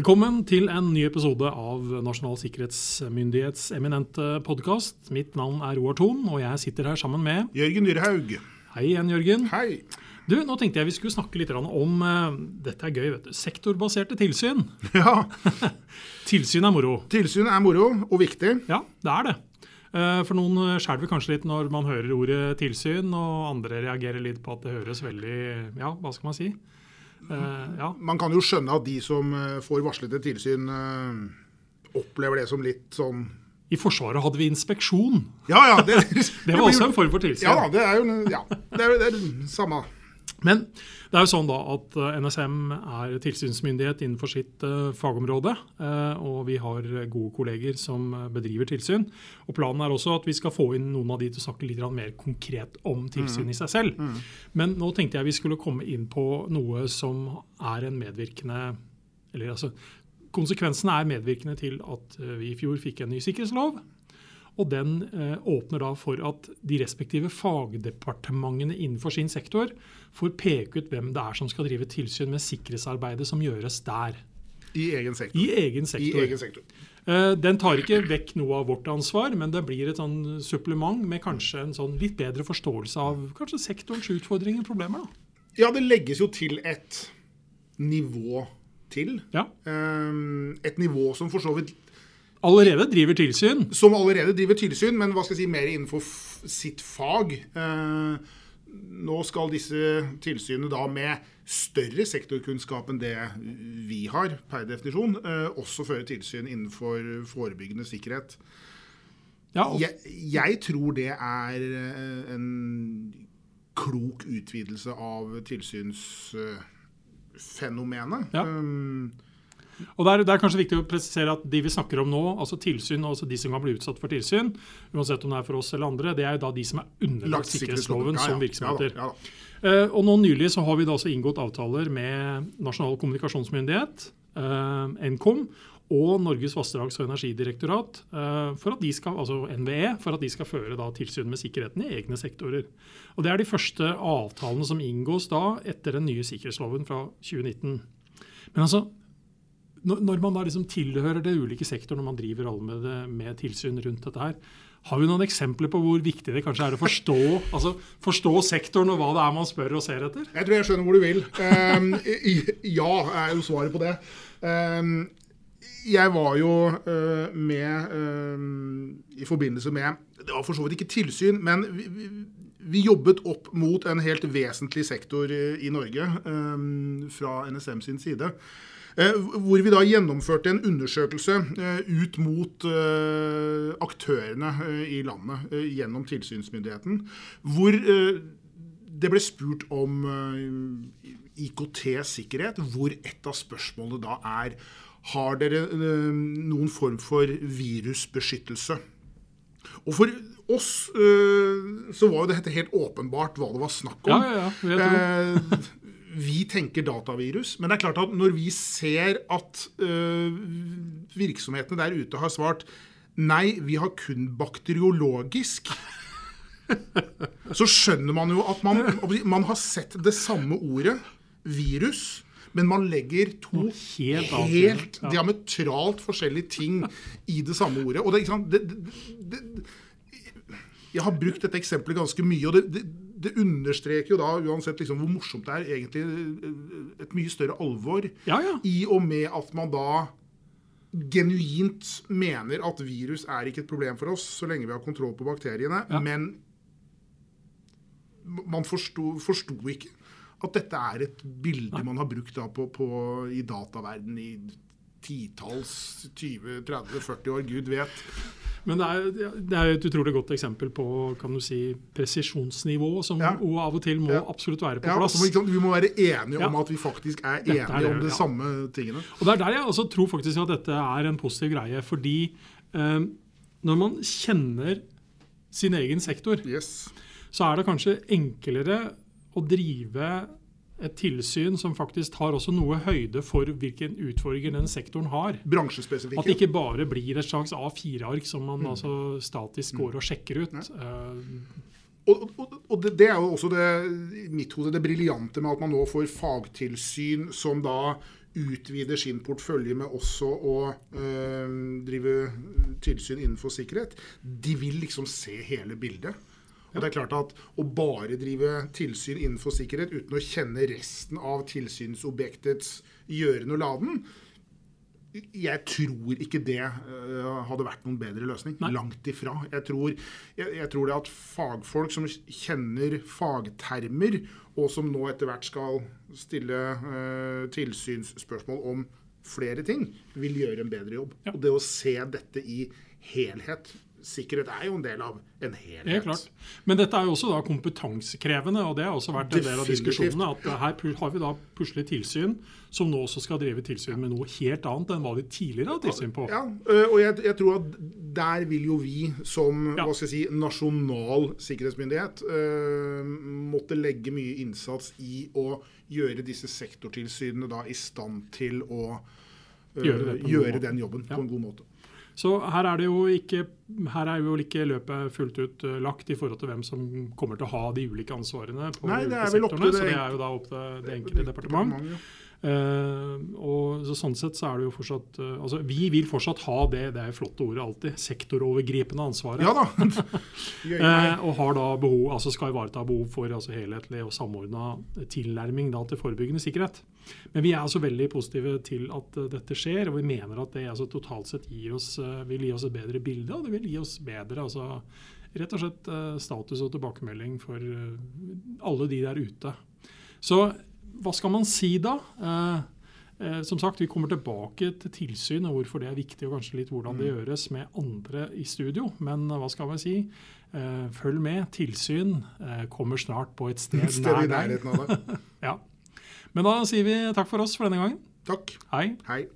Velkommen til en ny episode av Nasjonal sikkerhetsmyndighets eminente podkast. Mitt navn er Roar Thon, og jeg sitter her sammen med Jørgen Dyrhaug. Hei igjen, Jørgen. Hei. Du, Nå tenkte jeg vi skulle snakke litt om uh, Dette er gøy, vet du. Sektorbaserte tilsyn. Ja. tilsyn er moro. Tilsyn er moro og viktig. Ja, det er det. Uh, for noen skjelver kanskje litt når man hører ordet tilsyn, og andre reagerer litt på at det høres veldig Ja, hva skal man si? Uh, ja. Man kan jo skjønne at de som får varslede tilsyn, opplever det som litt sånn i Forsvaret hadde vi inspeksjon. Ja, ja. Det, det var også en form for tilsyn. Ja, det er jo ja, det er, det er samme. Men det er jo sånn da at eh, NSM er tilsynsmyndighet innenfor sitt uh, fagområde. Uh, og vi har gode kolleger som bedriver tilsyn. Og Planen er også at vi skal få inn noen av de til å snakke litt mer konkret om tilsyn mm. i seg selv. Mm. Men nå tenkte jeg vi skulle komme inn på noe som er en medvirkende eller altså, Konsekvensene er medvirkende til at vi i fjor fikk en ny sikkerhetslov. Og den eh, åpner da for at de respektive fagdepartementene innenfor sin sektor får peke ut hvem det er som skal drive tilsyn med sikkerhetsarbeidet som gjøres der. I egen sektor. I egen sektor. I egen sektor. Eh, den tar ikke vekk noe av vårt ansvar, men det blir et sånn supplement med kanskje en sånn litt bedre forståelse av kanskje sektorens utfordringer og problemer. da. Ja, det legges jo til et nivå til. Ja. Eh, et nivå som for så vidt Allerede driver tilsyn? Som allerede driver tilsyn, men hva skal jeg si, mer innenfor sitt fag. Eh, nå skal disse tilsynene da med større sektorkunnskap enn det vi har, per definisjon, eh, også føre tilsyn innenfor forebyggende sikkerhet. Ja, jeg, jeg, tror det er eh, en klok utvidelse av tilsynsfenomenet. Ja. Um, og det er, det er, kanskje viktig å presisere at de vi snakker om nå, altså tilsyn, altså de som kan bli utsatt for tilsyn, uansett om det er for oss eller andre, det er jo da de som er underlagt sikkerhetsloven ja, ja. som virksomheter. Ja, uh, og nå Nylig så har vi da også inngått avtaler med Nasjonal kommunikasjonsmyndighet, uh, Nkom, og Norges vassdrags- og energidirektorat, uh, for at de skal, altså NVE, for at de skal føre da tilsyn med sikkerheten i egne sektorer. Og Det er de første avtalene som inngås da etter den nye sikkerhetsloven fra 2019. Men altså, når man da liksom tilhører det ulike sektoren, når man driver alle med, det, med, tilsyn rundt dette her, har vi noen eksempler på hvor viktig det kanskje er å forstå, altså, forstå sektoren og hva det er man spør og ser etter? Jeg tror jeg skjønner hvor du vil. Um, ja, er jo svaret på det. Um, jeg var jo uh, med uh, i forbindelse med Det var for så vidt ikke tilsyn, men vi, vi, jobbet opp mot en helt vesentlig sektor i Norge um, fra NSM sin side. Eh, hvor vi da gjennomførte en undersøkelse eh, ut mot eh, aktørene i landet gjennom tilsynsmyndigheten. Hvor det ble spurt om IKT-sikkerhet, hvor et av spørsmålene da er har dere noen form for virusbeskyttelse. Og for oss så var jo dette helt åpenbart hva det var snakk om. Ja, ja, ja vi tenker datavirus, men det er klart at når vi ser at øh, virksomhetene der ute har svart nei, vi har kun bakteriologisk, så skjønner man jo at man, man har sett det samme ordet, virus, men man legger to helt, helt ja. diametralt forskjellige ting i det samme ordet. Og det, det, det, jeg har brukt dette eksempelet ganske mye. og det det understreker jo da uansett liksom hvor morsomt det er, egentlig eh, et mye større alvor. Ja, ja. I og med at man da genuint mener at virus er ikke et problem for oss så lenge vi har kontroll på bakteriene. Ja. Men man forsto, forsto ikke at dette er et bilde Nei. man har brukt da på, på, i dataverden i titalls, 20-30-40 år, gud vet. Men det er, det er, et utrolig godt eksempel på kan du si, presisjonsnivå, som ja. av og til må ja. absolutt være på plass. Ja, vi må være enige om at vi faktisk er enige er det, om de samme tingene. Og Det er der jeg også tror faktisk at dette er en positiv greie. Fordi eh, når man kjenner sin egen sektor, yes. så er det kanskje enklere å drive et tilsyn som faktisk tar også noe høyde for hvilken utfordringer den sektoren har. Bransjespesifikke. At det ikke bare blir et slags A4-ark som man mm. altså statisk går og sjekker ut. Uh, og, og, og det, det, er jo også det, mitt hode det briljante med at man nå får fagtilsyn som da utvider sin portfølje med også å øh, drive tilsyn innenfor sikkerhet, de vil liksom se hele bildet. Og det er klart at Å bare drive tilsyn innenfor sikkerhet uten å kjenne resten av tilsynsobjektets gjøren og laden, jeg tror ikke det uh, hadde vært noen bedre løsning. Nei. Langt ifra. Jeg tror, jeg, jeg tror, det at fagfolk som kjenner fagtermer, og som nå etter hvert skal stille uh, tilsynsspørsmål om flere ting, vil gjøre en bedre jobb. Ja. Og det å se dette i helhet sikkerhet er jo en del av en helhet. Ja, klart. Men dette er jo også da kompetansekrevende, og det har også vært en del av diskusjonene. at Her har vi da plutselig tilsyn som nå også skal drive tilsyn med noe helt annet enn hva de tidligere har tilsyn på. Ja, og jeg, jeg, tror at der vil jo vi som ja. hva skal jeg si, nasjonal sikkerhetsmyndighet uh, måtte legge mye innsats i å gjøre disse sektortilsynene da i stand til å gjøre, gjøre den jobben ja. på en god måte. Så her er, det jo ikke, her er jo ikke løpet fullt ut uh, lagt i forhold til hvem som kommer til å ha de ulike ansvarene på Nei, ulike sektorene. Så det er jo da opp til det enkelte departement. departement ja. Uh, og så Sånn sett så er det jo fortsatt uh, altså Vi vil fortsatt ha det det er flotte ordet alltid, sektorovergripende ansvaret. Ja da. uh, og har da behov, altså skal ivareta behov for altså helhetlig og samordna tilnærming da til forebyggende sikkerhet. Men vi er altså veldig positive til at dette skjer, og vi mener at det altså totalt sett gir oss, vil gi oss et bedre bilde, og det vil gi oss bedre altså rett og slett status og tilbakemelding for alle de der ute. Så hva skal man si da? Eh, eh, som sagt, Vi kommer tilbake til tilsyn og hvorfor det er viktig, og kanskje litt hvordan det mm. gjøres med andre i studio. Men eh, hva skal man si? Eh, følg med. Tilsyn kommer snart på et sted, sted nær deg. ja. Men da sier vi takk for oss for denne gangen. Takk. Hei. Hei.